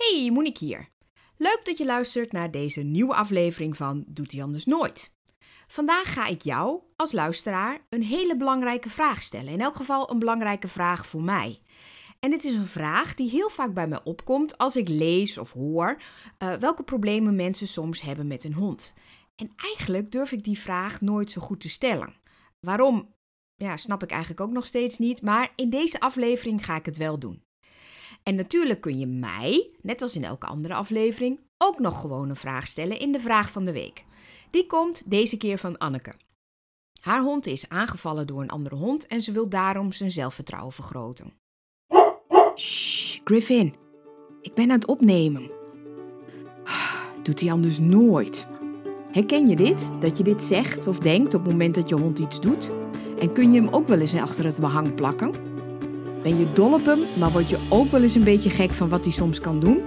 Hey, Monique hier. Leuk dat je luistert naar deze nieuwe aflevering van Doet hij anders nooit. Vandaag ga ik jou als luisteraar een hele belangrijke vraag stellen. In elk geval een belangrijke vraag voor mij. En dit is een vraag die heel vaak bij mij opkomt als ik lees of hoor uh, welke problemen mensen soms hebben met een hond. En eigenlijk durf ik die vraag nooit zo goed te stellen. Waarom? Ja, snap ik eigenlijk ook nog steeds niet, maar in deze aflevering ga ik het wel doen. En natuurlijk kun je mij, net als in elke andere aflevering, ook nog gewoon een vraag stellen in de vraag van de week. Die komt deze keer van Anneke. Haar hond is aangevallen door een andere hond en ze wil daarom zijn zelfvertrouwen vergroten. Shh, Griffin, ik ben aan het opnemen. Doet hij anders nooit. Herken je dit? Dat je dit zegt of denkt op het moment dat je hond iets doet? En kun je hem ook wel eens achter het behang plakken? Ben je dol op hem, maar word je ook wel eens een beetje gek van wat hij soms kan doen?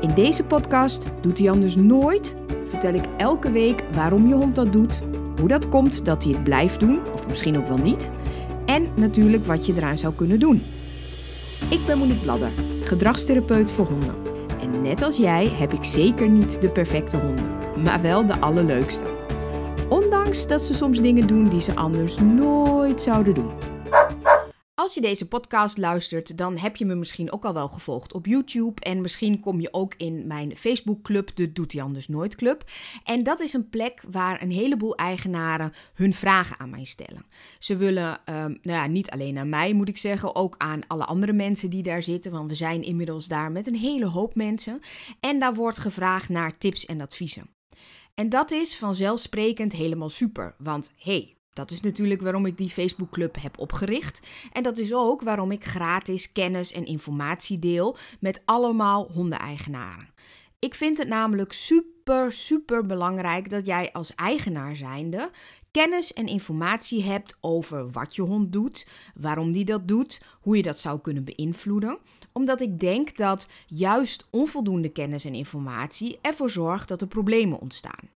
In deze podcast doet hij anders nooit. Vertel ik elke week waarom je hond dat doet, hoe dat komt dat hij het blijft doen, of misschien ook wel niet, en natuurlijk wat je eraan zou kunnen doen. Ik ben Monique Bladder, gedragstherapeut voor honden. En net als jij heb ik zeker niet de perfecte honden, maar wel de allerleukste. Ondanks dat ze soms dingen doen die ze anders nooit zouden doen. Als je deze podcast luistert, dan heb je me misschien ook al wel gevolgd op YouTube. En misschien kom je ook in mijn Facebookclub, de Doet hij anders nooit club. En dat is een plek waar een heleboel eigenaren hun vragen aan mij stellen. Ze willen, um, nou ja, niet alleen aan mij moet ik zeggen, ook aan alle andere mensen die daar zitten. Want we zijn inmiddels daar met een hele hoop mensen. En daar wordt gevraagd naar tips en adviezen. En dat is vanzelfsprekend helemaal super. Want hey, dat is natuurlijk waarom ik die Facebookclub heb opgericht. En dat is ook waarom ik gratis kennis en informatie deel met allemaal hondeneigenaren. Ik vind het namelijk super, super belangrijk dat jij als eigenaar zijnde kennis en informatie hebt over wat je hond doet, waarom die dat doet, hoe je dat zou kunnen beïnvloeden. Omdat ik denk dat juist onvoldoende kennis en informatie ervoor zorgt dat er problemen ontstaan.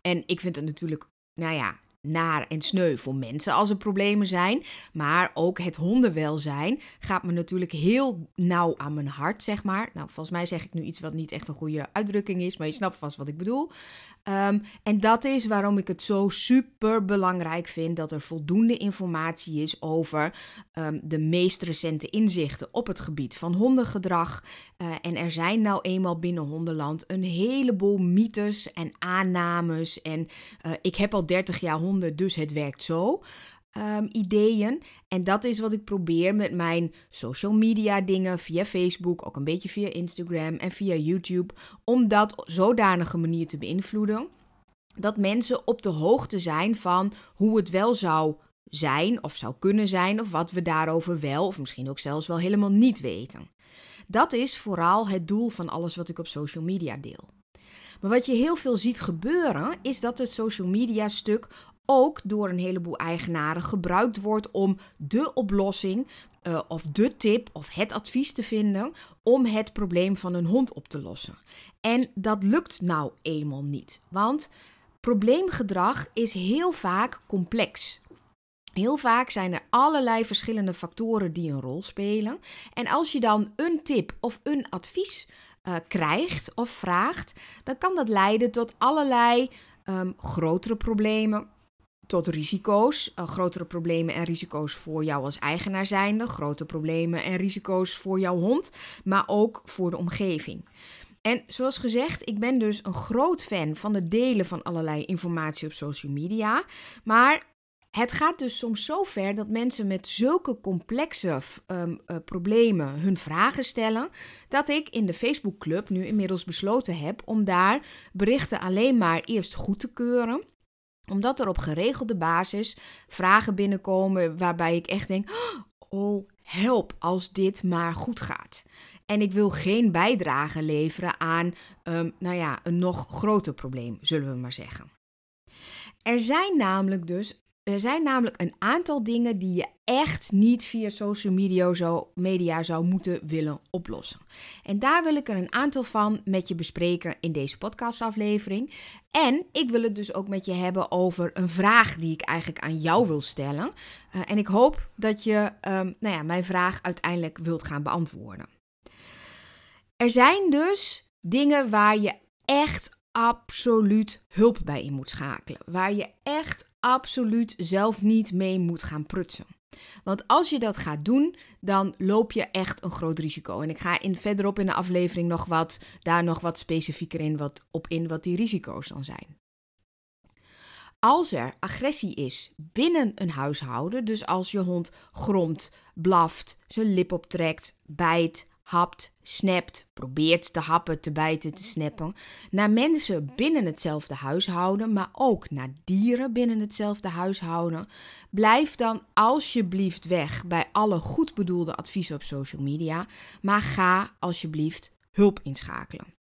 En ik vind het natuurlijk, nou ja, naar en sneu voor mensen als er problemen zijn. Maar ook het hondenwelzijn gaat me natuurlijk heel nauw aan mijn hart, zeg maar. Nou, volgens mij zeg ik nu iets wat niet echt een goede uitdrukking is, maar je snapt vast wat ik bedoel. Um, en dat is waarom ik het zo super belangrijk vind dat er voldoende informatie is over um, de meest recente inzichten op het gebied van hondengedrag. Uh, en er zijn nou eenmaal binnen hondenland een heleboel mythes en aannames. En uh, ik heb al 30 jaar honden dus het werkt zo. Um, ideeën. En dat is wat ik probeer met mijn social media dingen via Facebook, ook een beetje via Instagram en via YouTube, om dat zodanige manier te beïnvloeden dat mensen op de hoogte zijn van hoe het wel zou zijn of zou kunnen zijn of wat we daarover wel of misschien ook zelfs wel helemaal niet weten. Dat is vooral het doel van alles wat ik op social media deel. Maar wat je heel veel ziet gebeuren, is dat het social media stuk ook door een heleboel eigenaren gebruikt wordt om de oplossing uh, of de tip of het advies te vinden om het probleem van een hond op te lossen. En dat lukt nou eenmaal niet, want probleemgedrag is heel vaak complex. Heel vaak zijn er allerlei verschillende factoren die een rol spelen. En als je dan een tip of een advies uh, krijgt of vraagt, dan kan dat leiden tot allerlei um, grotere problemen, tot risico's, uh, grotere problemen en risico's voor jou als eigenaar zijnde, grote problemen en risico's voor jouw hond, maar ook voor de omgeving. En zoals gezegd, ik ben dus een groot fan van het delen van allerlei informatie op social media. Maar het gaat dus soms zo ver dat mensen met zulke complexe um, uh, problemen hun vragen stellen, dat ik in de Facebookclub nu inmiddels besloten heb om daar berichten alleen maar eerst goed te keuren omdat er op geregelde basis vragen binnenkomen waarbij ik echt denk: oh, help als dit maar goed gaat. En ik wil geen bijdrage leveren aan, um, nou ja, een nog groter probleem, zullen we maar zeggen. Er zijn namelijk dus er zijn namelijk een aantal dingen die je echt niet via social media, zo, media zou moeten willen oplossen. En daar wil ik er een aantal van met je bespreken in deze podcastaflevering. En ik wil het dus ook met je hebben over een vraag die ik eigenlijk aan jou wil stellen. Uh, en ik hoop dat je um, nou ja, mijn vraag uiteindelijk wilt gaan beantwoorden. Er zijn dus dingen waar je echt absoluut hulp bij in moet schakelen. Waar je echt absoluut zelf niet mee moet gaan prutsen. Want als je dat gaat doen, dan loop je echt een groot risico. En ik ga in, verderop in de aflevering nog wat, daar nog wat specifieker in, wat, op in wat die risico's dan zijn. Als er agressie is binnen een huishouden, dus als je hond gromt, blaft, zijn lip optrekt, bijt, hapt, snapt, probeert te happen, te bijten, te snappen, naar mensen binnen hetzelfde huishouden, maar ook naar dieren binnen hetzelfde huishouden, blijf dan alsjeblieft weg bij alle goed bedoelde adviezen op social media, maar ga alsjeblieft hulp inschakelen.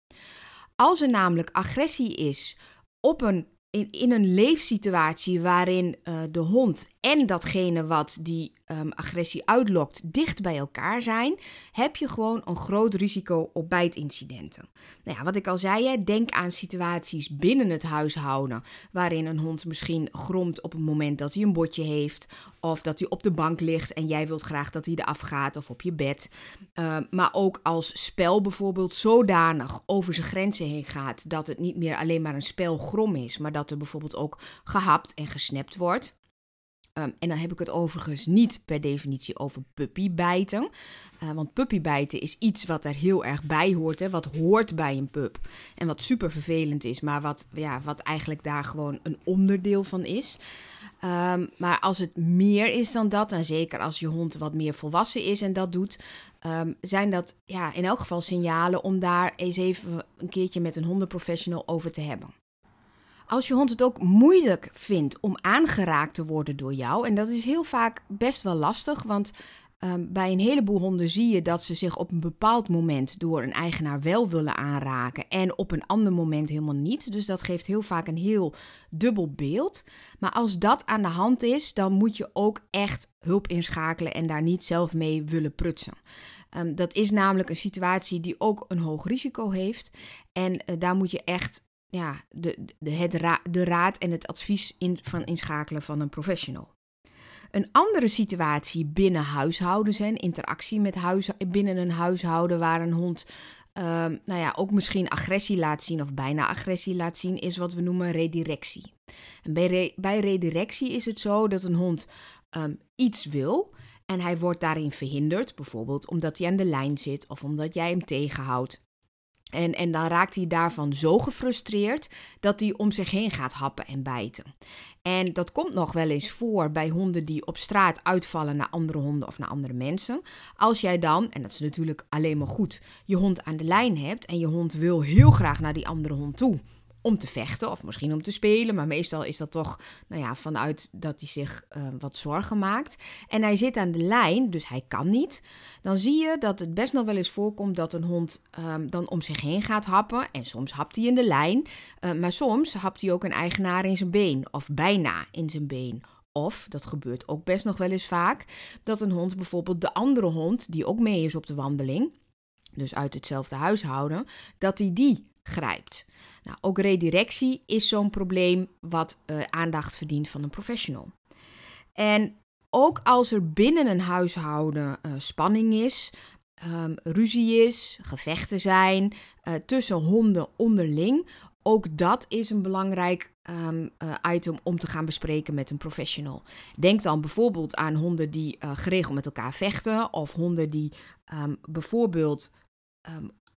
Als er namelijk agressie is op een in, een leefsituatie waarin uh, de hond en datgene wat die um, agressie uitlokt dicht bij elkaar zijn, heb je gewoon een groot risico op bijtincidenten. Nou ja, wat ik al zei, denk aan situaties binnen het huishouden waarin een hond misschien gromt op het moment dat hij een botje heeft of dat hij op de bank ligt en jij wilt graag dat hij eraf gaat of op je bed. Uh, maar ook als spel bijvoorbeeld zodanig over zijn grenzen heen gaat dat het niet meer alleen maar een spelgrom is, maar dat er bijvoorbeeld ook gehapt en gesnapt wordt. Um, en dan heb ik het overigens niet per definitie over puppybijten. Uh, want puppybijten is iets wat er heel erg bij hoort. Hè, wat hoort bij een pup. En wat super vervelend is, maar wat, ja, wat eigenlijk daar gewoon een onderdeel van is. Um, maar als het meer is dan dat, en zeker als je hond wat meer volwassen is en dat doet, um, zijn dat ja, in elk geval signalen om daar eens even een keertje met een hondenprofessional over te hebben. Als je hond het ook moeilijk vindt om aangeraakt te worden door jou, en dat is heel vaak best wel lastig, want um, bij een heleboel honden zie je dat ze zich op een bepaald moment door een eigenaar wel willen aanraken en op een ander moment helemaal niet. Dus dat geeft heel vaak een heel dubbel beeld. Maar als dat aan de hand is, dan moet je ook echt hulp inschakelen en daar niet zelf mee willen prutsen. Um, dat is namelijk een situatie die ook een hoog risico heeft. En uh, daar moet je echt ja, de, de, het de raad en het advies in, van inschakelen van een professional. Een andere situatie binnen huishoudens en interactie met binnen een huishouden waar een hond uh, nou ja, ook misschien agressie laat zien of bijna agressie laat zien, is wat we noemen redirectie. Bij, re bij redirectie is het zo dat een hond um, iets wil en hij wordt daarin verhinderd, bijvoorbeeld omdat hij aan de lijn zit of omdat jij hem tegenhoudt. En, en dan raakt hij daarvan zo gefrustreerd dat hij om zich heen gaat happen en bijten. En dat komt nog wel eens voor bij honden die op straat uitvallen naar andere honden of naar andere mensen. Als jij dan, en dat is natuurlijk alleen maar goed, je hond aan de lijn hebt en je hond wil heel graag naar die andere hond toe om te vechten of misschien om te spelen. Maar meestal is dat toch nou ja, vanuit dat hij zich uh, wat zorgen maakt. En hij zit aan de lijn, dus hij kan niet. Dan zie je dat het best nog wel eens voorkomt dat een hond um, dan om zich heen gaat happen. En soms hapt hij in de lijn. Uh, maar soms hapt hij ook een eigenaar in zijn been of bijna in zijn been. Of, dat gebeurt ook best nog wel eens vaak, dat een hond bijvoorbeeld de andere hond, die ook mee is op de wandeling, dus uit hetzelfde huishouden, dat hij die grijpt. Nou, ook redirectie is zo'n probleem wat uh, aandacht verdient van een professional. En ook als er binnen een huishouden uh, spanning is, um, ruzie is, gevechten zijn uh, tussen honden onderling, ook dat is een belangrijk uh, item om te gaan bespreken met een professional. Denk dan bijvoorbeeld aan honden die geregeld met elkaar vechten, of honden die um, bijvoorbeeld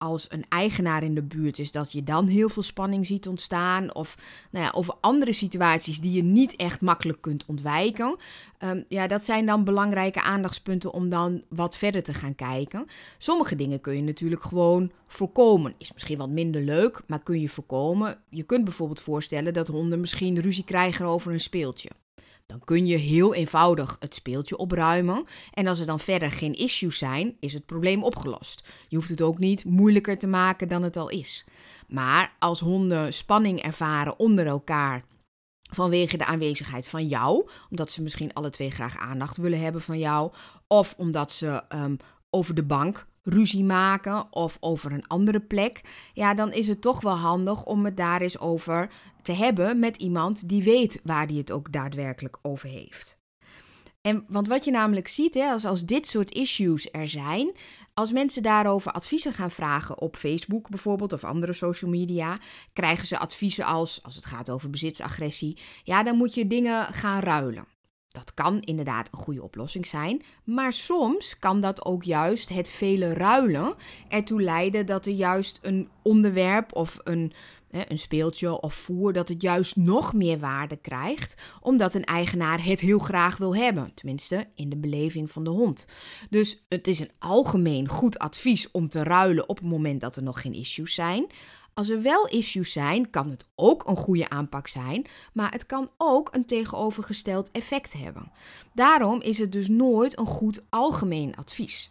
als een eigenaar in de buurt is, dat je dan heel veel spanning ziet ontstaan. Of nou ja, over andere situaties die je niet echt makkelijk kunt ontwijken. Um, ja, dat zijn dan belangrijke aandachtspunten om dan wat verder te gaan kijken. Sommige dingen kun je natuurlijk gewoon voorkomen. Is misschien wat minder leuk, maar kun je voorkomen. Je kunt bijvoorbeeld voorstellen dat honden misschien ruzie krijgen over een speeltje. Dan kun je heel eenvoudig het speeltje opruimen. En als er dan verder geen issues zijn, is het probleem opgelost. Je hoeft het ook niet moeilijker te maken dan het al is. Maar als honden spanning ervaren onder elkaar vanwege de aanwezigheid van jou, omdat ze misschien alle twee graag aandacht willen hebben van jou, of omdat ze um, over de bank ruzie maken of over een andere plek, ja, dan is het toch wel handig om het daar eens over te hebben met iemand die weet waar die het ook daadwerkelijk over heeft. En want wat je namelijk ziet, hè, als, als dit soort issues er zijn, als mensen daarover adviezen gaan vragen op Facebook bijvoorbeeld of andere social media, krijgen ze adviezen als, als het gaat over bezitsagressie, ja, dan moet je dingen gaan ruilen. Dat kan inderdaad een goede oplossing zijn, maar soms kan dat ook juist het vele ruilen ertoe leiden dat er juist een onderwerp of een, een speeltje of voer, dat het juist nog meer waarde krijgt, omdat een eigenaar het heel graag wil hebben. Tenminste, in de beleving van de hond. Dus het is een algemeen goed advies om te ruilen op het moment dat er nog geen issues zijn. Als er wel issues zijn, kan het ook een goede aanpak zijn, maar het kan ook een tegenovergesteld effect hebben. Daarom is het dus nooit een goed algemeen advies.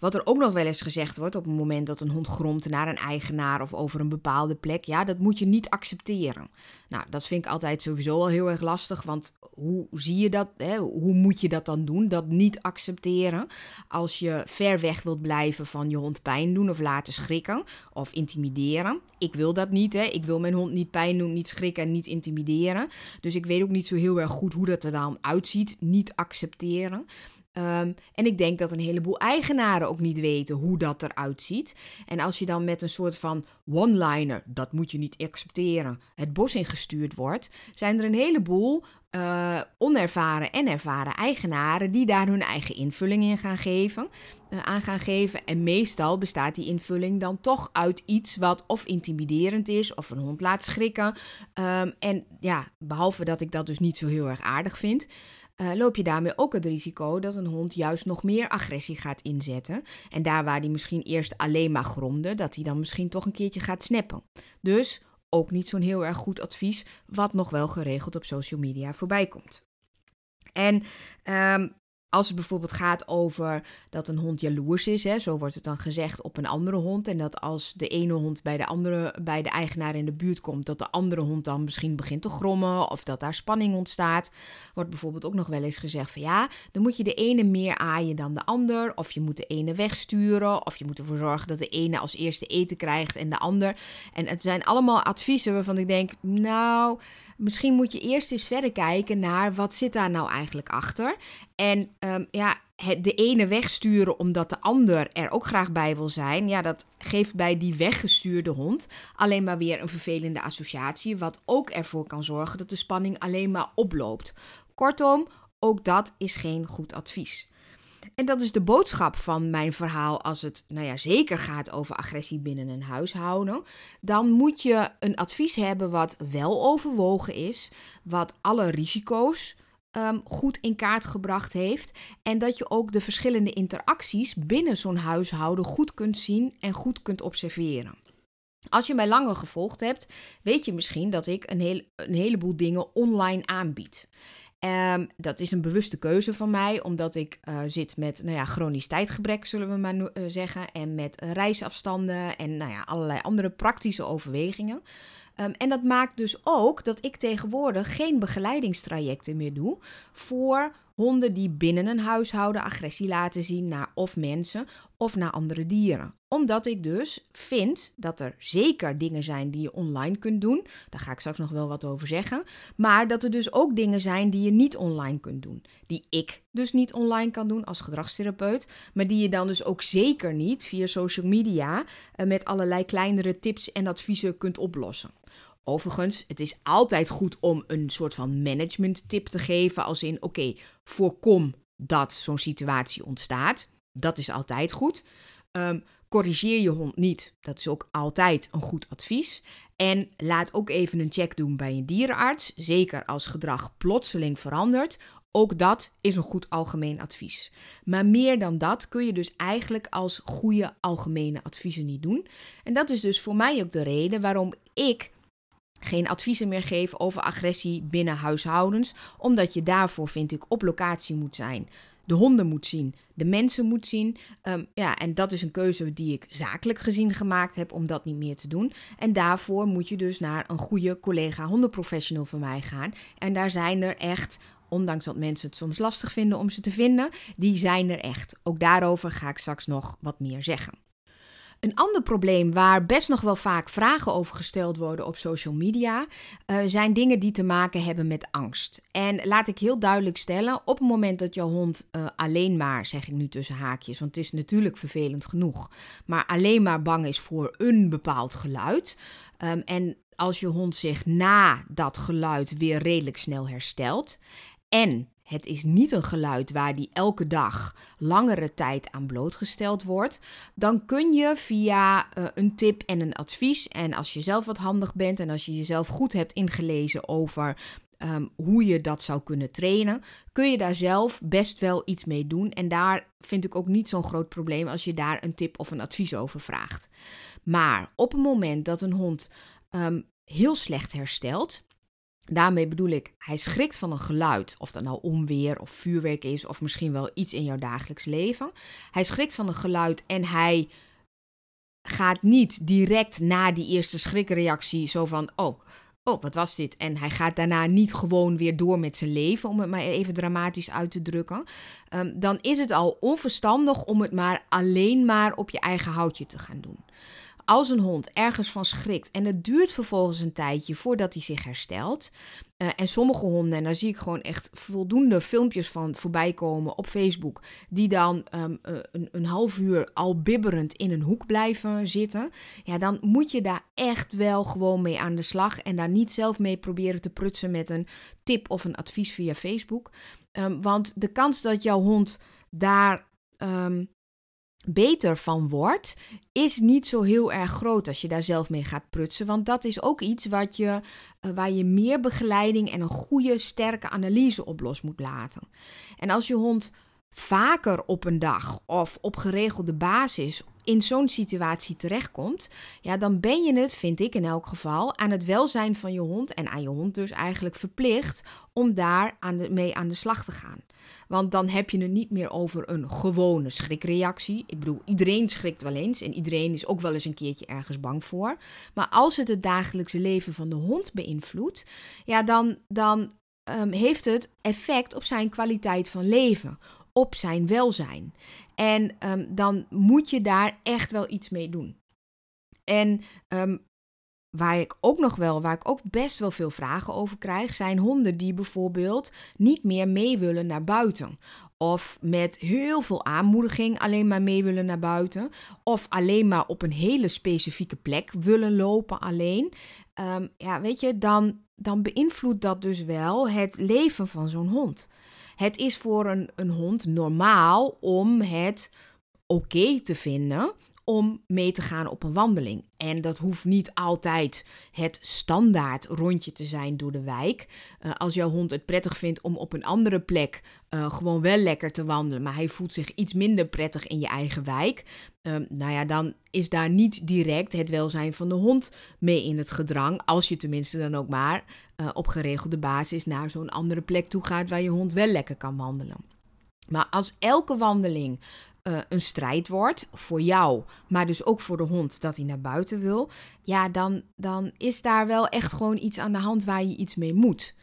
Wat er ook nog wel eens gezegd wordt op het moment dat een hond gromt naar een eigenaar of over een bepaalde plek, ja, dat moet je niet accepteren. Nou, dat vind ik altijd sowieso al heel erg lastig, want hoe zie je dat? Hè? Hoe moet je dat dan doen? Dat niet accepteren als je ver weg wilt blijven van je hond pijn doen of laten schrikken of intimideren. Ik wil dat niet, hè? Ik wil mijn hond niet pijn doen, niet schrikken en niet intimideren. Dus ik weet ook niet zo heel erg goed hoe dat er dan uitziet. Niet accepteren. Ehm, en ik denk dat een heleboel eigenaren ook niet weten hoe dat eruit ziet. En als je dan met een soort van one-liner, dat moet je niet accepteren, het bos ingestuurd wordt, zijn er een heleboel uh, onervaren en ervaren eigenaren die daar hun eigen invulling in gaan geven, uh, aan gaan geven. En meestal bestaat die invulling dan toch uit iets wat of intimiderend is of een hond laat schrikken. Um, en ja, behalve dat ik dat dus niet zo heel erg aardig vind uh, loop je daarmee ook het risico dat een hond juist nog meer agressie gaat inzetten. En daar waar hij misschien eerst alleen maar gromde, dat hij dan misschien toch een keertje gaat snappen. Dus ook niet zo'n heel erg goed advies, wat nog wel geregeld op social media voorbij komt. En um, als het bijvoorbeeld gaat over dat een hond jaloers is, hè, zo wordt het dan gezegd op een andere hond. En dat als de ene hond bij de andere, bij de eigenaar in de buurt komt, dat de andere hond dan misschien begint te grommen of dat daar spanning ontstaat. Wordt bijvoorbeeld ook nog wel eens gezegd van ja, dan moet je de ene meer aaien dan de ander. Of je moet de ene wegsturen. Of je moet ervoor zorgen dat de ene als eerste eten krijgt en de ander. En het zijn allemaal adviezen waarvan ik denk, nou, misschien moet je eerst eens verder kijken naar wat zit daar nou eigenlijk achter. En um, ja, de ene wegsturen omdat de ander er ook graag bij wil zijn, ja, dat geeft bij die weggestuurde hond alleen maar weer een vervelende associatie, wat ook ervoor kan zorgen dat de spanning alleen maar oploopt. Kortom, ook dat is geen goed advies. En dat is de boodschap van mijn verhaal als het, nou ja, zeker gaat over agressie binnen een huishouden. Dan moet je een advies hebben wat wel overwogen is, wat alle risico's Ehm, goed in kaart gebracht heeft. En dat je ook de verschillende interacties binnen zo'n huishouden goed kunt zien en goed kunt observeren. Als je mij langer gevolgd hebt, weet je misschien dat ik een, heel, een heleboel dingen online aanbied. Um, dat is een bewuste keuze van mij, omdat ik uh, zit met nou ja, chronisch tijdgebrek, zullen we maar uh, zeggen, en met reisafstanden en nou ja, allerlei andere praktische overwegingen. Um, en dat maakt dus ook dat ik tegenwoordig geen begeleidingstrajecten meer doe voor honden die binnen een huishouden agressie laten zien naar of mensen of naar andere dieren. Omdat ik dus vind dat er zeker dingen zijn die je online kunt doen. Daar ga ik straks nog wel wat over zeggen. Maar dat er dus ook dingen zijn die je niet online kunt doen. Die ik dus niet online kan doen als gedragstherapeut. Maar die je dan dus ook zeker niet via social media uh, met allerlei kleinere tips en adviezen kunt oplossen. Overigens, het is altijd goed om een soort van management tip te geven. Als in, oké, voorkom dat zo'n situatie ontstaat. Dat is altijd goed. Um, corrigeer je hond niet. Dat is ook altijd een goed advies. En laat ook even een check doen bij een dierenarts. Zeker als gedrag plotseling verandert. Ook dat is een goed algemeen advies. Maar meer dan dat kun je dus eigenlijk als goede algemene adviezen niet doen. En dat is dus voor mij ook de reden waarom ik geen adviezen meer geven over agressie binnen huishoudens, omdat je daarvoor, vind ik, op locatie moet zijn. De honden moet zien, de mensen moet zien. Um, ja, en dat is een keuze die ik zakelijk gezien gemaakt heb om dat niet meer te doen. En daarvoor moet je dus naar een goede collega hondenprofessional van mij gaan. En daar zijn er echt ondanks dat mensen het soms lastig vinden om ze te vinden, die zijn er echt. Ook daarover ga ik straks nog wat meer zeggen. Een ander probleem waar best nog wel vaak vragen over gesteld worden op social media, uh, zijn dingen die te maken hebben met angst. En laat ik heel duidelijk stellen, op het moment dat jouw hond uh, alleen maar, zeg ik nu tussen haakjes, want het is natuurlijk vervelend genoeg, maar alleen maar bang is voor een bepaald geluid. Um, en als je hond zich na dat geluid weer redelijk snel herstelt. En het is niet een geluid waar die elke dag langere tijd aan blootgesteld wordt. Dan kun je via uh, een tip en een advies. En als je zelf wat handig bent en als je jezelf goed hebt ingelezen over um, hoe je dat zou kunnen trainen, kun je daar zelf best wel iets mee doen. En daar vind ik ook niet zo'n groot probleem als je daar een tip of een advies over vraagt. Maar op het moment dat een hond um, heel slecht herstelt. Daarmee bedoel ik, hij schrikt van een geluid, of dat nou onweer of vuurwerk is, of misschien wel iets in jouw dagelijks leven. Hij schrikt van een geluid en hij gaat niet direct na die eerste schrikreactie zo van, oh, oh, wat was dit? En hij gaat daarna niet gewoon weer door met zijn leven, om het maar even dramatisch uit te drukken. Um, dan is het al onverstandig om het maar alleen maar op je eigen houtje te gaan doen als een hond ergens van schrikt en het duurt vervolgens een tijdje voordat hij zich herstelt. Uh, en sommige honden, en daar zie ik gewoon echt voldoende filmpjes van voorbij komen op Facebook, die dan um, uh, een, een half uur al bibberend in een hoek blijven zitten. Ja, dan moet je daar echt wel gewoon mee aan de slag en daar niet zelf mee proberen te prutsen met een tip of een advies via Facebook. Um, want de kans dat jouw hond daar um, beter van wordt, is niet zo heel erg groot als je daar zelf mee gaat prutsen. Want dat is ook iets wat je, uh, waar je meer begeleiding en een goede, sterke analyse op los moet laten. En als je hond vaker op een dag of op geregelde basis in zo'n situatie terechtkomt, ja, dan ben je het, vind ik in elk geval, aan het welzijn van je hond en aan je hond dus eigenlijk verplicht om daar aan mee aan de slag te gaan. Want dan heb je het niet meer over een gewone schrikreactie. Ik bedoel, iedereen schrikt wel eens en iedereen is ook wel eens een keertje ergens bang voor. Maar als het het dagelijkse leven van de hond beïnvloedt, ja, dan, dan um, heeft het effect op zijn kwaliteit van leven op zijn welzijn. En um, dan moet je daar echt wel iets mee doen. En um, waar ik ook nog wel, waar ik ook best wel veel vragen over krijg, zijn honden die bijvoorbeeld niet meer mee willen naar buiten. Of met heel veel aanmoediging alleen maar mee willen naar buiten. Of alleen maar op een hele specifieke plek willen lopen alleen. Um, ja, weet je, dan, dan beïnvloedt dat dus wel het leven van zo'n hond. Het is voor een, een hond normaal om het oké te vinden om mee te gaan op een wandeling. En dat hoeft niet altijd het standaard rondje te zijn door de wijk. Uh, als jouw hond het prettig vindt om op een andere plek uh, gewoon wel lekker te wandelen, maar hij voelt zich iets minder prettig in je eigen wijk. Uh, nou ja, dan is daar niet direct het welzijn van de hond mee in het gedrang. Als je tenminste dan ook maar uh, op geregelde basis naar zo'n andere plek toe gaat waar je hond wel lekker kan wandelen. Maar als elke wandeling uh, een strijd wordt voor jou, maar dus ook voor de hond dat hij naar buiten wil, ja, dan, dan is daar wel echt gewoon iets aan de hand waar je iets mee moet.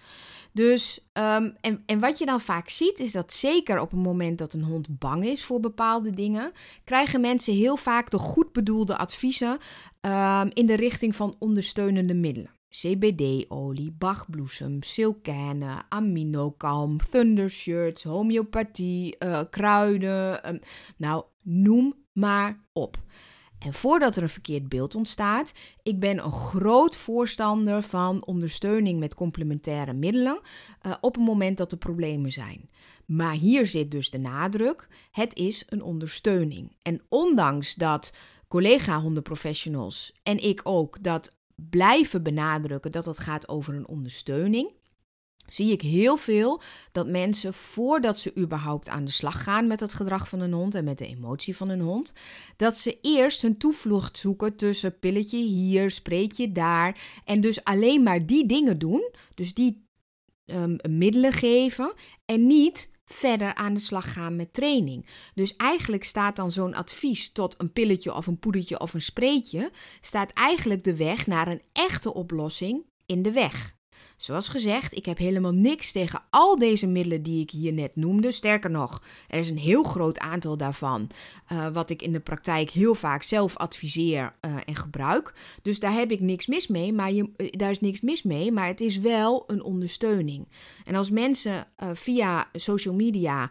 Dus, um, en, en wat je dan vaak ziet, is dat zeker op het moment dat een hond bang is voor bepaalde dingen, krijgen mensen heel vaak de goed bedoelde adviezen um, in de richting van ondersteunende middelen. CBD-olie, bachbloesem, silkane, aminokalm, thundershirts, homeopathie, uh, kruiden. Um, nou, noem maar op. En voordat er een verkeerd beeld ontstaat, ik ben een groot voorstander van ondersteuning met complementaire middelen uh, op het moment dat er problemen zijn. Maar hier zit dus de nadruk: het is een ondersteuning. En ondanks dat collega-hondenprofessionals en ik ook dat blijven benadrukken dat het gaat over een ondersteuning, zie ik heel veel dat mensen voordat ze überhaupt aan de slag gaan met het gedrag van een hond en met de emotie van een hond, dat ze eerst hun toevlucht zoeken tussen pilletje hier, spreekje daar en dus alleen maar die dingen doen, dus die um, middelen geven en niet verder aan de slag gaan met training. Dus eigenlijk staat dan zo'n advies tot een pilletje of een poedertje of een spreetje, staat eigenlijk de weg naar een echte oplossing in de weg. Zoals gezegd, ik heb helemaal niks tegen al deze middelen die ik hier net noemde. Sterker nog, er is een heel groot aantal daarvan uh, wat ik in de praktijk heel vaak zelf adviseer uh, en gebruik. Dus daar heb ik niks mis mee, maar je, uh, daar is niks mis mee, maar het is wel een ondersteuning. En als mensen via social media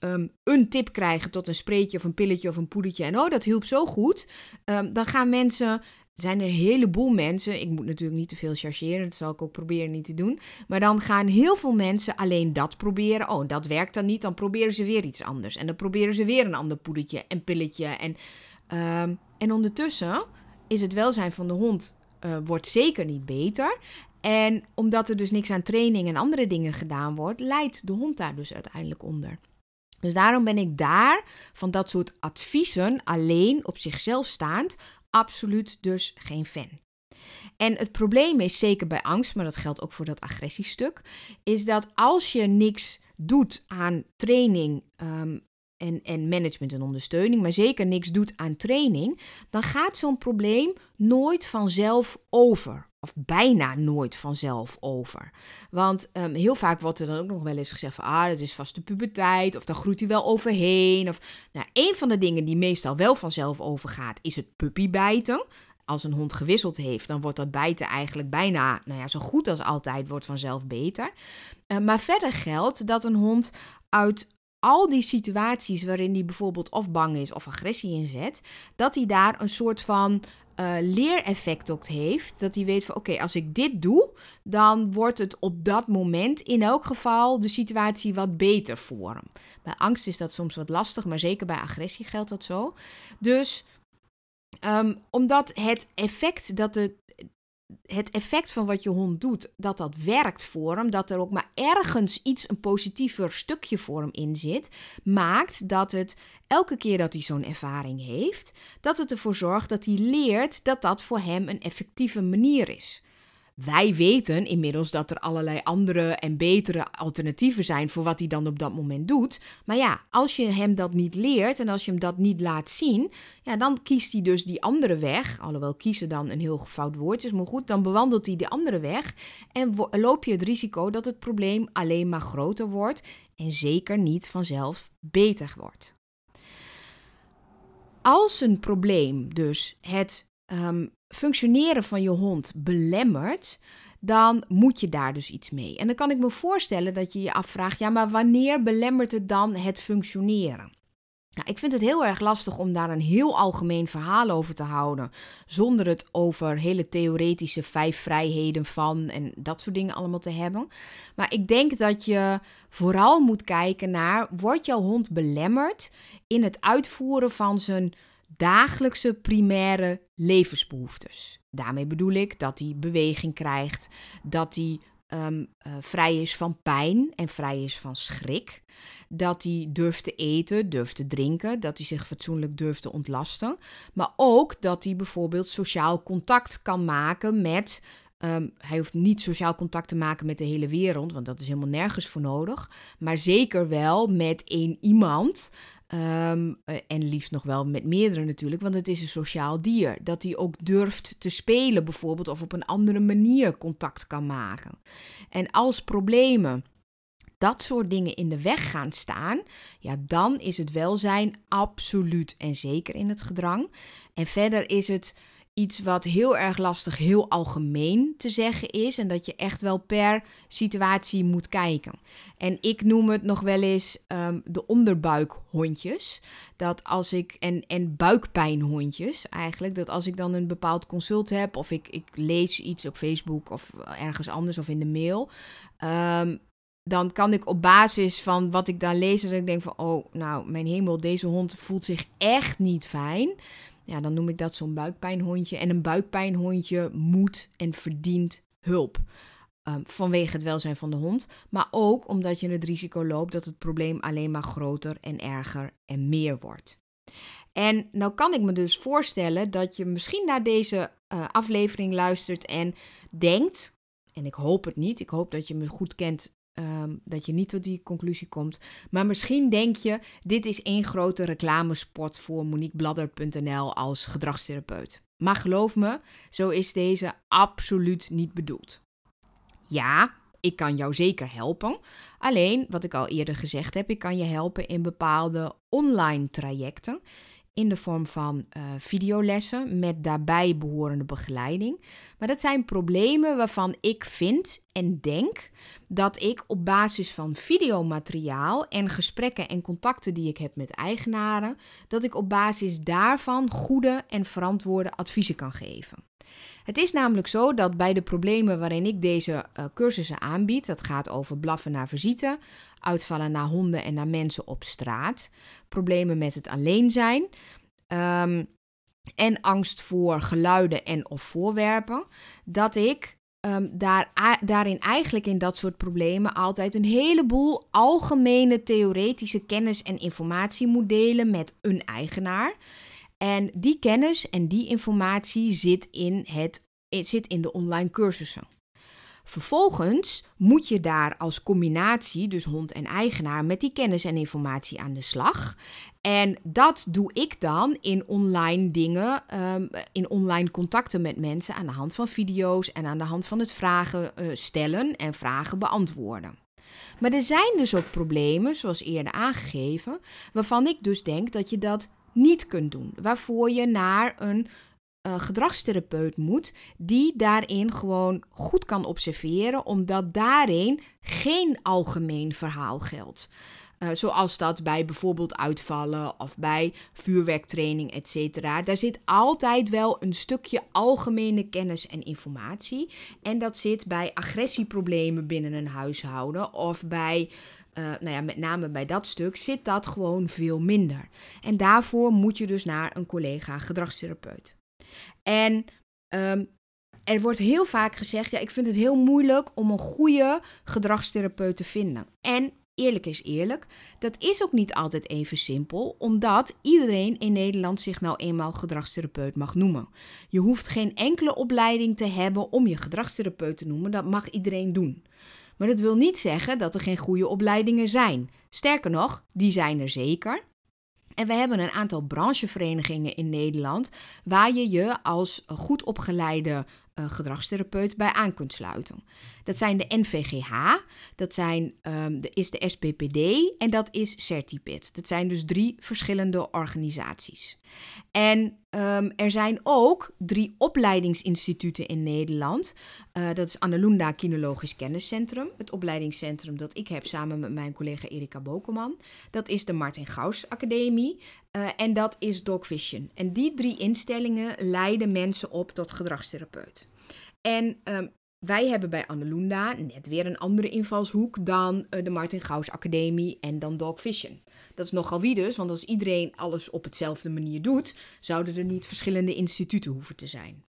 um, een tip krijgen tot een spreetje of een pilletje of een poedertje en oh, dat hielp zo goed, um, dan gaan mensen zijn er een heleboel mensen. Ik moet natuurlijk niet te veel chargeren, dat zal ik ook proberen niet te doen. Maar dan gaan heel veel mensen alleen dat proberen. Oh, dat werkt dan niet, dan proberen ze weer iets anders. En dan proberen ze weer een ander poedertje en pilletje. En, um, en ondertussen is het welzijn van de hond uh, wordt zeker niet beter. En omdat er dus niks aan training en andere dingen gedaan wordt, leidt de hond daar dus uiteindelijk onder. Dus daarom ben ik daar van dat soort adviezen alleen op zichzelf staand absoluut dus geen fan. En het probleem is, zeker bij angst, maar dat geldt ook voor dat agressiestuk, is dat als je niks doet aan training um, en, en management en ondersteuning, maar zeker niks doet aan training, dan gaat zo'n probleem nooit vanzelf over. Of bijna nooit vanzelf over. Want um, heel vaak wordt er dan ook nog wel eens gezegd van, ah, dat is vast de puberteit, of dan groeit hij wel overheen. Of, nou, een van de dingen die meestal wel vanzelf overgaat, is het puppybijten. Als een hond gewisseld heeft, dan wordt dat bijten eigenlijk bijna, nou ja, zo goed als altijd, wordt vanzelf beter. Uh, maar verder geldt dat een hond uit al die situaties waarin hij bijvoorbeeld of bang is of agressie inzet, dat hij daar een soort van uh, leereffect ook heeft. Dat hij weet van oké, als ik dit doe, dan wordt het op dat moment in elk geval de situatie wat beter voor hem. Bij angst is dat soms wat lastig, maar zeker bij agressie geldt dat zo. Dus um, omdat het effect dat de, het effect van wat je hond doet, dat dat werkt voor hem, dat er ook maar ergens iets, een positiever stukje voor hem in zit, maakt dat het elke keer dat hij zo'n ervaring heeft, dat het ervoor zorgt dat hij leert dat dat voor hem een effectieve manier is. Wij weten inmiddels dat er allerlei andere en betere alternatieven zijn voor wat hij dan op dat moment doet. Maar ja, als je hem dat niet leert en als je hem dat niet laat zien, ja, dan kiest hij dus die andere weg. Alhoewel kiezen dan een heel fout woord is, maar goed, dan bewandelt hij die andere weg en loop je het risico dat het probleem alleen maar groter wordt en zeker niet vanzelf beter wordt. Als een probleem dus het um, functioneren van je hond belemmert, dan moet je daar dus iets mee. En dan kan ik me voorstellen dat je je afvraagt: ja, maar wanneer belemmert het dan het functioneren? Nou, ik vind het heel erg lastig om daar een heel algemeen verhaal over te houden, zonder het over hele theoretische vijf vrijheden van en dat soort dingen allemaal te hebben. Maar ik denk dat je vooral moet kijken naar: wordt jouw hond belemmerd in het uitvoeren van zijn dagelijkse primaire levensbehoeftes. Daarmee bedoel ik dat hij beweging krijgt, dat hij um, uh, vrij is van pijn en vrij is van schrik. Dat hij durft te eten, durft te drinken, dat hij zich fatsoenlijk durft te ontlasten. Maar ook dat hij bijvoorbeeld sociaal contact kan maken met. Um, hij hoeft niet sociaal contact te maken met de hele wereld, want dat is helemaal nergens voor nodig. Maar zeker wel met één iemand Um, en liefst nog wel met meerdere natuurlijk, want het is een sociaal dier. Dat hij ook durft te spelen bijvoorbeeld of op een andere manier contact kan maken. En als problemen dat soort dingen in de weg gaan staan, ja, dan is het welzijn absoluut en zeker in het gedrang. En verder is het iets wat heel erg lastig, heel algemeen te zeggen is. En dat je echt wel per situatie moet kijken. En ik noem het nog wel eens um, de onderbuikhondjes. Dat als ik, en, en buikpijnhondjes eigenlijk. Dat als ik dan een bepaald consult heb, of ik, ik lees iets op Facebook of ergens anders of in de mail. Um, dan kan ik op basis van wat ik daar lees, dat ik denk van, oh, nou, mijn hemel, deze hond voelt zich echt niet fijn ja, dan noem ik dat zo'n buikpijnhondje. En een buikpijnhondje moet en verdient hulp. Um, vanwege het welzijn van de hond, maar ook omdat je het risico loopt dat het probleem alleen maar groter en erger en meer wordt. En nou kan ik me dus voorstellen dat je misschien naar deze uh, aflevering luistert en denkt, en ik hoop het niet, ik hoop dat je me goed kent Ehm, dat je niet tot die conclusie komt. Maar misschien denk je, dit is één grote reclamespot voor MoniqueBladder.nl als gedragstherapeut. Maar geloof me, zo is deze absoluut niet bedoeld. Ja, ik kan jou zeker helpen. Alleen, wat ik al eerder gezegd heb, ik kan je helpen in bepaalde online trajecten in de vorm van uh, videolessen met daarbij behorende begeleiding. Maar dat zijn problemen waarvan ik vind en denk dat ik op basis van videomateriaal en gesprekken en contacten die ik heb met eigenaren, dat ik op basis daarvan goede en verantwoorde adviezen kan geven. Het is namelijk zo dat bij de problemen waarin ik deze uh, cursussen aanbied, dat gaat over blaffen naar visite, uitvallen naar honden en naar mensen op straat, problemen met het alleen zijn um, en angst voor geluiden en of voorwerpen, dat ik um, daar, daarin eigenlijk in dat soort problemen altijd een heleboel algemene theoretische kennis en informatie moet delen met een eigenaar. En die kennis en die informatie zit in, het, zit in de online cursussen. Vervolgens moet je daar als combinatie, dus hond en eigenaar, met die kennis en informatie aan de slag. En dat doe ik dan in online dingen, um, in online contacten met mensen aan de hand van video's en aan de hand van het vragen uh, stellen en vragen beantwoorden. Maar er zijn dus ook problemen, zoals eerder aangegeven, waarvan ik dus denk dat je dat niet kunt doen. Waarvoor je naar een uh, gedragstherapeut moet, die daarin gewoon goed kan observeren, omdat daarin geen algemeen verhaal geldt. Uh, zoals dat bij bijvoorbeeld uitvallen of bij vuurwerktraining, etc. Daar zit altijd wel een stukje algemene kennis en informatie. En dat zit bij agressieproblemen binnen een huishouden of bij uh, nou ja, met name bij dat stuk zit dat gewoon veel minder. En daarvoor moet je dus naar een collega gedragstherapeut. En um, er wordt heel vaak gezegd: ja, ik vind het heel moeilijk om een goede gedragstherapeut te vinden. En eerlijk is eerlijk, dat is ook niet altijd even simpel, omdat iedereen in Nederland zich nou eenmaal gedragstherapeut mag noemen. Je hoeft geen enkele opleiding te hebben om je gedragstherapeut te noemen, dat mag iedereen doen. Maar dat wil niet zeggen dat er geen goede opleidingen zijn. Sterker nog, die zijn er zeker. En we hebben een aantal brancheverenigingen in Nederland waar je je als goed opgeleide uh, gedragstherapeut bij aan kunt sluiten. Dat zijn de NVGH, dat zijn, um, de, is de SPPD en dat is Certipit. Dat zijn dus drie verschillende organisaties. En um, er zijn ook drie opleidingsinstituten in Nederland. Uh, dat is Annelunda Kinologisch Kenniscentrum, het opleidingscentrum dat ik heb samen met mijn collega Erika Bokelman. Dat is de Martin Gauss Academie uh, en dat is Dogvision. En die drie instellingen leiden mensen op tot gedragstherapeut. En um, wij hebben bij Annelunda net weer een andere invalshoek dan uh, de Martin Gauss Academie en dan Dog Vision. Dat is nogal wie dus, want als iedereen alles op hetzelfde manier doet, zouden er niet verschillende instituten hoeven te zijn.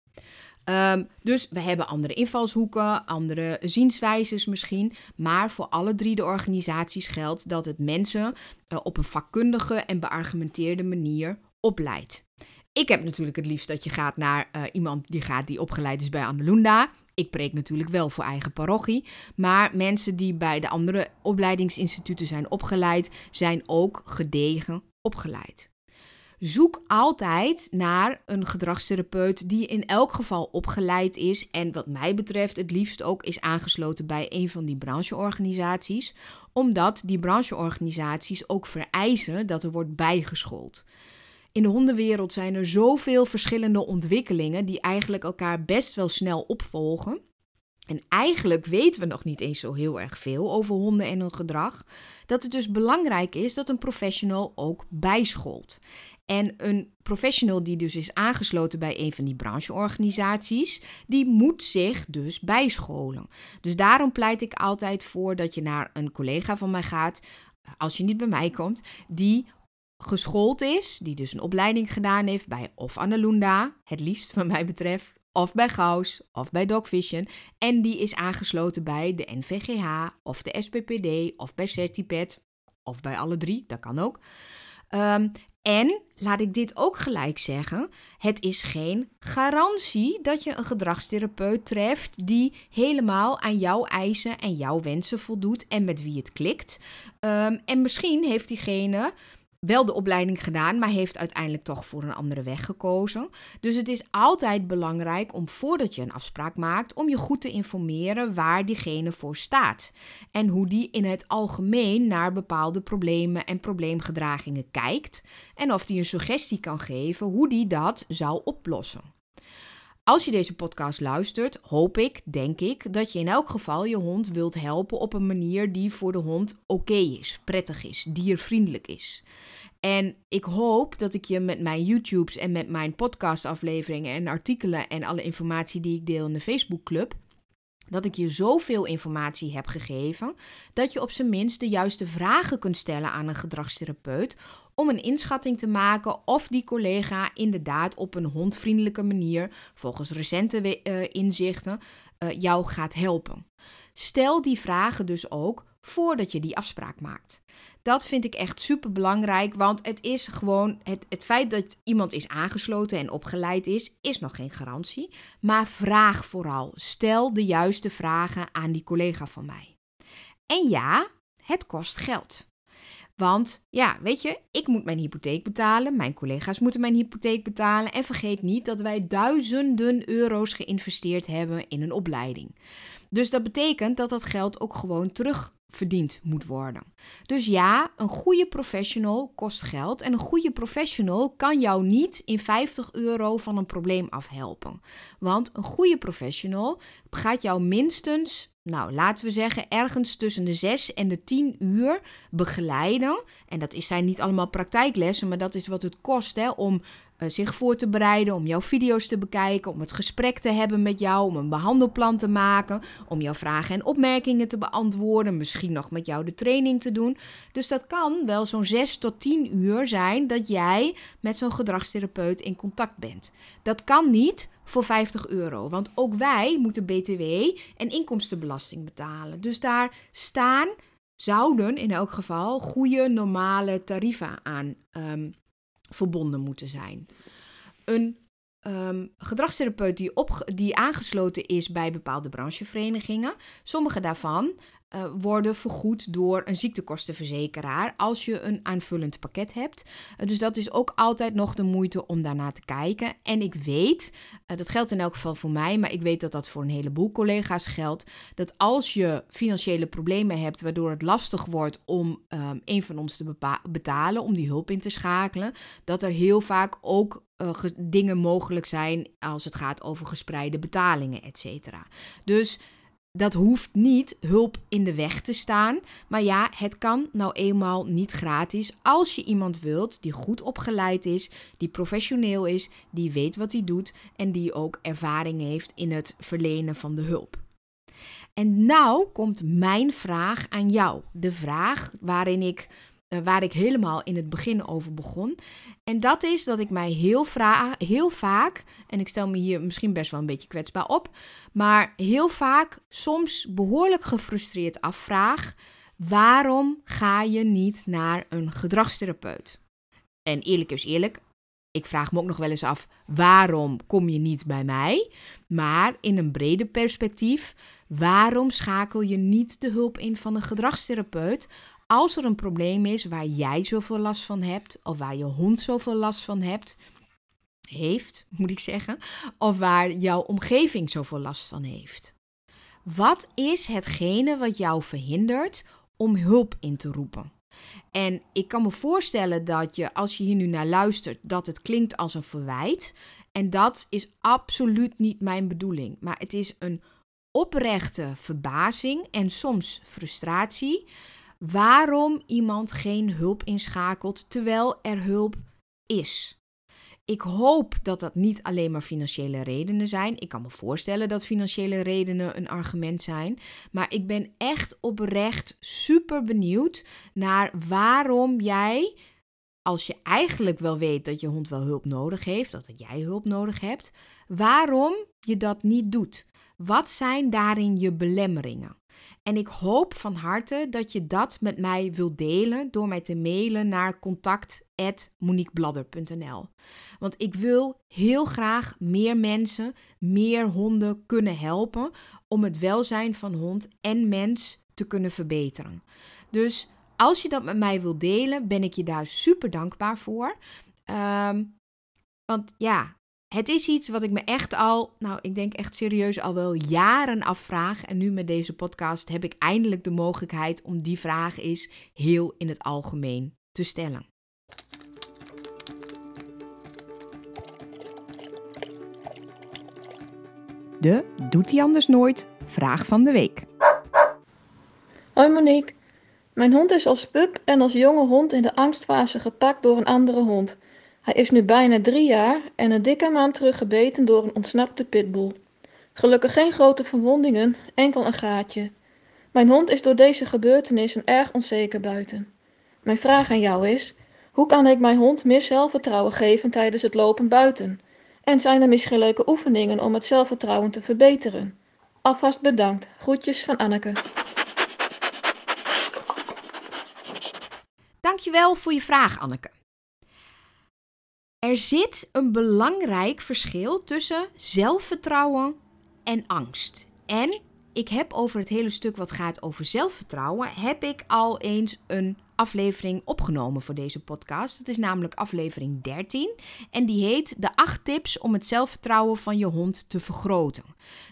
Um, dus we hebben andere invalshoeken, andere zienswijzes misschien. Maar voor alle drie de organisaties geldt dat het mensen uh, op een vakkundige en beargumenteerde manier opleidt. Ik heb natuurlijk het liefst dat je gaat naar uh, iemand die gaat die opgeleid is bij Annelunda. Ik preek natuurlijk wel voor eigen parochie. Maar mensen die bij de andere opleidingsinstituten zijn opgeleid, zijn ook gedegen opgeleid. Zoek altijd naar een gedragstherapeut die in elk geval opgeleid is en wat mij betreft het liefst ook is aangesloten bij een van die brancheorganisaties, omdat die brancheorganisaties ook vereisen dat er wordt bijgeschoold. In de hondenwereld zijn er zoveel verschillende ontwikkelingen die eigenlijk elkaar best wel snel opvolgen. En eigenlijk weten we nog niet eens zo heel erg veel over honden en hun gedrag. Dat het dus belangrijk is dat een professional ook bijscholt. En een professional die dus is aangesloten bij een van die brancheorganisaties, die moet zich dus bijscholen. Dus daarom pleit ik altijd voor dat je naar een collega van mij gaat, als je niet bij mij komt, die geschoold is, die dus een opleiding gedaan heeft bij of Annalunda, het liefst wat mij betreft, of bij Gauss of bij Dogvision, en die is aangesloten bij de NVGH of de SPPD of bij Certipet of bij alle drie, dat kan ook. Um, en laat ik dit ook gelijk zeggen: het is geen garantie dat je een gedragstherapeut treft die helemaal aan jouw eisen en jouw wensen voldoet en met wie het klikt. Um, en misschien heeft diegene wel de opleiding gedaan, maar heeft uiteindelijk toch voor een andere weg gekozen. Dus het is altijd belangrijk om voordat je een afspraak maakt, om je goed te informeren waar diegene voor staat. En hoe die in het algemeen naar bepaalde problemen en probleemgedragingen kijkt. En of die een suggestie kan geven hoe die dat zou oplossen. Als je deze podcast luistert, hoop ik, denk ik, dat je in elk geval je hond wilt helpen op een manier die voor de hond oké is, prettig is, diervriendelijk is. En ik hoop dat ik je met mijn YouTubes en met mijn podcastafleveringen en artikelen en alle informatie die ik deel in de Facebookclub dat ik je zoveel informatie heb gegeven dat je op zijn minst de juiste vragen kunt stellen aan een gedragstherapeut om een inschatting te maken of die collega inderdaad op een hondvriendelijke manier, volgens recente uh, inzichten, uh, jou gaat helpen. Stel die vragen dus ook voordat je die afspraak maakt. Dat vind ik echt super belangrijk, want het is gewoon het, het feit dat iemand is aangesloten en opgeleid is, is nog geen garantie. Maar vraag vooral. Stel de juiste vragen aan die collega van mij. En ja, het kost geld. Want ja, weet je, ik moet mijn hypotheek betalen, mijn collega's moeten mijn hypotheek betalen. En vergeet niet dat wij duizenden euro's geïnvesteerd hebben in een opleiding. Dus dat betekent dat dat geld ook gewoon terug verdiend moet worden. Dus ja, een goede professional kost geld en een goede professional kan jou niet in 50 euro van een probleem afhelpen. Want een goede professional gaat jou minstens nou, laten we zeggen, ergens tussen de 6 en de 10 uur begeleiden. En dat zijn niet allemaal praktijklessen, maar dat is wat het kost hè, om uh, zich voor te bereiden, om jouw video's te bekijken, om het gesprek te hebben met jou, om een behandelplan te maken, om jouw vragen en opmerkingen te beantwoorden, misschien nog met jou de training te doen. Dus dat kan wel zo'n 6 tot 10 uur zijn dat jij met zo'n gedragstherapeut in contact bent. Dat kan niet voor 50 euro, want ook wij moeten BTW en inkomstenbelasting betalen. Dus daar staan zouden in elk geval goede normale tarieven aan um, verbonden moeten zijn. Een um, gedragstherapeut die, op, die aangesloten is bij bepaalde brancheverenigingen, sommige daarvan uh, worden vergoed door een ziektekostenverzekeraar als je een aanvullend pakket hebt. Uh, dus dat is ook altijd nog de moeite om daarna te kijken. En ik weet, uh, dat geldt in elk geval voor mij, maar ik weet dat dat voor een heleboel collega's geldt, dat als je financiële problemen hebt waardoor het lastig wordt om ehm, een van ons te betalen, om die hulp in te schakelen, dat er heel vaak ook dingen mogelijk zijn als het gaat over gespreide betalingen, et. Dus dat hoeft niet hulp in de weg te staan. Maar ja, het kan nou eenmaal niet gratis als je iemand wilt die goed opgeleid is, die professioneel is, die weet wat hij doet en die ook ervaring heeft in het verlenen van de hulp. En nou komt mijn vraag aan jou. De vraag waarin ik waar ik helemaal in het begin over begon. En dat is dat ik mij heel, heel vaak, en ik stel me hier misschien best wel een beetje kwetsbaar op, maar heel vaak soms behoorlijk gefrustreerd afvraag: waarom ga je niet naar een gedragstherapeut? En eerlijk is eerlijk, ik vraag me ook nog wel eens af: waarom kom je niet bij mij? Maar in een breder perspectief, waarom schakel je niet de hulp in van een gedragstherapeut als er een probleem is waar jij zoveel last van hebt, of waar je hond zoveel last van hebt, heeft, moet ik zeggen, of waar jouw omgeving zoveel last van heeft. Wat is hetgene wat jou verhindert om hulp in te roepen? En ik kan me voorstellen dat je, als je hier nu naar luistert, dat het klinkt als een verwijt. En dat is absoluut niet mijn bedoeling. Maar het is een oprechte verbazing en soms frustratie waarom iemand geen hulp inschakelt terwijl er hulp is. Ik hoop dat dat niet alleen maar financiële redenen zijn. Ik kan me voorstellen dat financiële redenen een argument zijn. Maar ik ben echt oprecht super benieuwd naar waarom jij, als je eigenlijk wel weet dat je hond wel hulp nodig heeft, dat jij hulp nodig hebt, waarom je dat niet doet. Wat zijn daarin je belemmeringen? En ik hoop van harte dat je dat met mij wilt delen door mij te mailen naar contact@moniquebladder.nl. Want ik wil heel graag meer mensen, meer honden kunnen helpen om het welzijn van hond en mens te kunnen verbeteren. Dus als je dat met mij wilt delen, ben ik je daar super dankbaar voor. Ehm, want ja, het is iets wat ik me echt al, nou, ik denk echt serieus al wel jaren afvraag. En nu met deze podcast heb ik eindelijk de mogelijkheid om die vraag eens heel in het algemeen te stellen. De Doet hij anders nooit? Vraag van de week. Hoi Monique. Mijn hond is als pup en als jonge hond in de angstfase gepakt door een andere hond. Hij is nu bijna drie jaar en een dikke maand terug gebeten door een ontsnapte pitbull. Gelukkig geen grote verwondingen, enkel een gaatje. Mijn hond is door deze gebeurtenissen erg onzeker buiten. Mijn vraag aan jou is: hoe kan ik mijn hond meer zelfvertrouwen geven tijdens het lopen buiten? En zijn er misschien leuke oefeningen om het zelfvertrouwen te verbeteren? Alvast bedankt. Groetjes van Anneke. Dankjewel voor je vraag, Anneke. Er zit een belangrijk verschil tussen zelfvertrouwen en angst. En ik heb over het hele stuk wat gaat over zelfvertrouwen, heb ik al eens een aflevering opgenomen voor deze podcast. Het is namelijk aflevering 13 en die heet De 8 tips om het zelfvertrouwen van je hond te vergroten.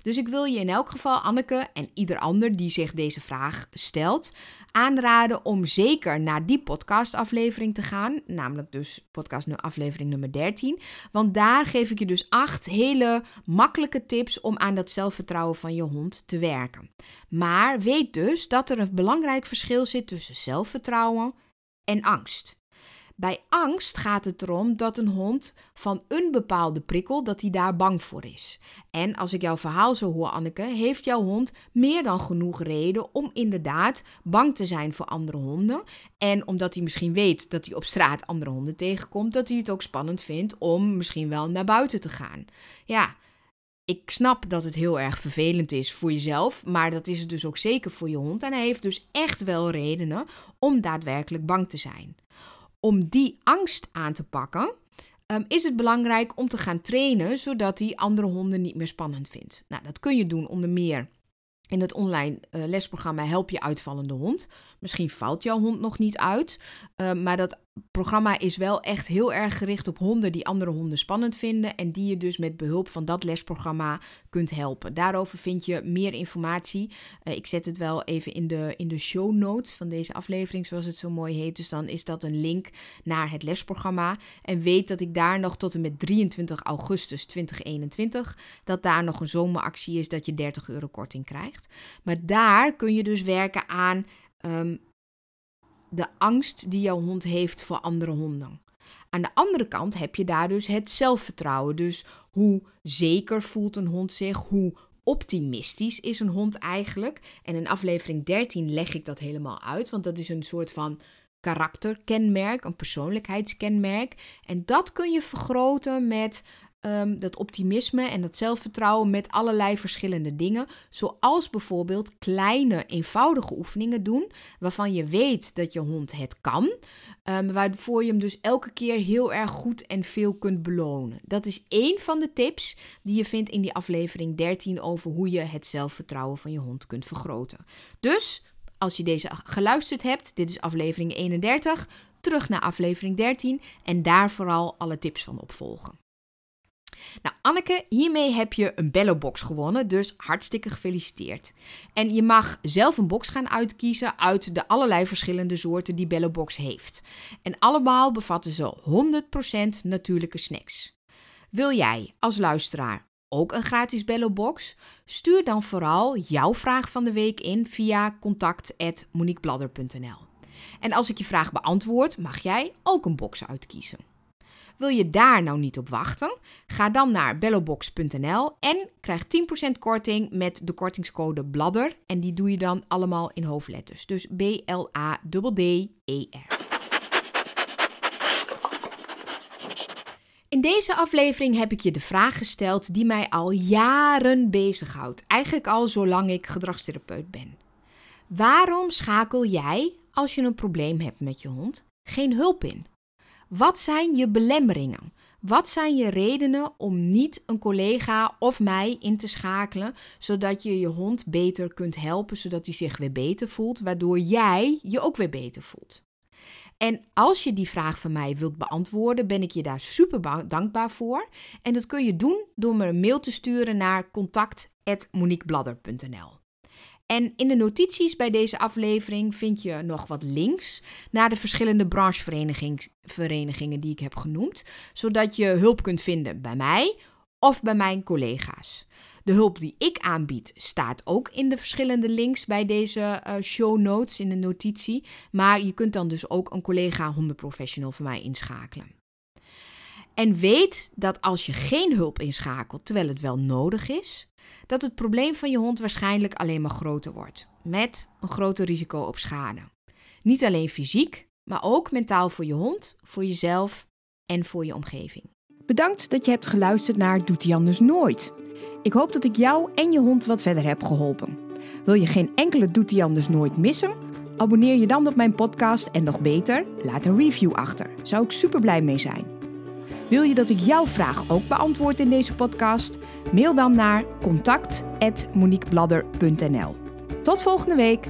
Dus ik wil je in elk geval, Anneke en ieder ander die zich deze vraag stelt, aanraden om zeker naar die podcastaflevering te gaan. Namelijk dus podcast aflevering nummer 13. Want daar geef ik je dus acht hele makkelijke tips om aan dat zelfvertrouwen van je hond te werken. Maar weet dus dat er een belangrijk verschil zit tussen zelfvertrouwen en angst. Bij angst gaat het erom dat een hond van een bepaalde prikkel, dat hij daar bang voor is. En als ik jouw verhaal zo hoor, Anneke, heeft jouw hond meer dan genoeg reden om inderdaad bang te zijn voor andere honden. En omdat hij misschien weet dat hij op straat andere honden tegenkomt, dat hij het ook spannend vindt om misschien wel naar buiten te gaan. Ja, ik snap dat het heel erg vervelend is voor jezelf, maar dat is het dus ook zeker voor je hond. En hij heeft dus echt wel redenen om daadwerkelijk bang te zijn om die angst aan te pakken, um, is het belangrijk om te gaan trainen zodat hij andere honden niet meer spannend vindt. Nou, dat kun je doen onder meer in het online uh, lesprogramma Help je uitvallende hond. Misschien valt jouw hond nog niet uit, uh, maar dat programma is wel echt heel erg gericht op honden die andere honden spannend vinden en die je dus met behulp van dat lesprogramma kunt helpen. Daarover vind je meer informatie. Uh, ik zet het wel even in de, in de show notes van deze aflevering, zoals het zo mooi heet. Dus dan is dat een link naar het lesprogramma. En weet dat ik daar nog tot en met 23 augustus 2021, dat daar nog een zomeractie is dat je 30 euro korting krijgt. Maar daar kun je dus werken aan um, de angst die jouw hond heeft voor andere honden. Aan de andere kant heb je daar dus het zelfvertrouwen. Dus hoe zeker voelt een hond zich, hoe optimistisch is een hond eigenlijk. En in aflevering 13 leg ik dat helemaal uit, want dat is een soort van karakterkenmerk, een persoonlijkheidskenmerk. En dat kun je vergroten met um, dat optimisme en dat zelfvertrouwen met allerlei verschillende dingen. Zoals bijvoorbeeld kleine, eenvoudige oefeningen doen, waarvan je weet dat je hond het kan. Um, waarvoor je hem dus elke keer heel erg goed en veel kunt belonen. Dat is één van de tips die je vindt in die aflevering 13 over hoe je het zelfvertrouwen van je hond kunt vergroten. Dus als je deze geluisterd hebt, dit is aflevering 31, terug naar aflevering 13 en daar vooral alle tips van opvolgen. Nou, Anneke, hiermee heb je een Bellobox gewonnen, dus hartstikke gefeliciteerd. En je mag zelf een box gaan uitkiezen uit de allerlei verschillende soorten die Bellobox heeft. En allemaal bevatten ze 100% natuurlijke snacks. Wil jij als luisteraar ook een gratis Bellobox? Stuur dan vooral jouw vraag van de week in via contact@moniquebladder.nl. En als ik je vraag beantwoord, mag jij ook een box uitkiezen. Wil je daar nou niet op wachten? Ga dan naar bellobox.nl en krijg 10% korting met de kortingscode BLADDER. En die doe je dan allemaal in hoofdletters. Dus B-L-A-D-D-E-R. In deze aflevering heb ik je de vraag gesteld die mij al jaren bezighoudt. Eigenlijk al zolang ik gedragstherapeut ben. Waarom schakel jij, als je een probleem hebt met je hond, geen hulp in? Wat zijn je belemmeringen? Wat zijn je redenen om niet een collega of mij in te schakelen, zodat je je hond beter kunt helpen, zodat hij zich weer beter voelt, waardoor jij je ook weer beter voelt? En als je die vraag van mij wilt beantwoorden, ben ik je daar super dankbaar voor. En dat kun je doen door me een mail te sturen naar contact.moniquebladder.nl. En in de notities bij deze aflevering vind je nog wat links naar de verschillende brancheverenigingen die ik heb genoemd, zodat je hulp kunt vinden bij mij of bij mijn collega's. De hulp die ik aanbied staat ook in de verschillende links bij deze uh, show notes in de notitie, maar je kunt dan dus ook een collega hondenprofessional van mij inschakelen. En weet dat als je geen hulp inschakelt terwijl het wel nodig is, dat het probleem van je hond waarschijnlijk alleen maar groter wordt, met een groter risico op schade. Niet alleen fysiek, maar ook mentaal voor je hond, voor jezelf en voor je omgeving. Bedankt dat je hebt geluisterd naar Doet hij anders nooit. Ik hoop dat ik jou en je hond wat verder heb geholpen. Wil je geen enkele Doet hij anders nooit missen? Abonneer je dan op mijn podcast en nog beter, laat een review achter. Zou ik super blij mee zijn. Wil je dat ik jouw vraag ook beantwoord in deze podcast? Mail dan naar contact@moniquebladder.nl. Tot volgende week.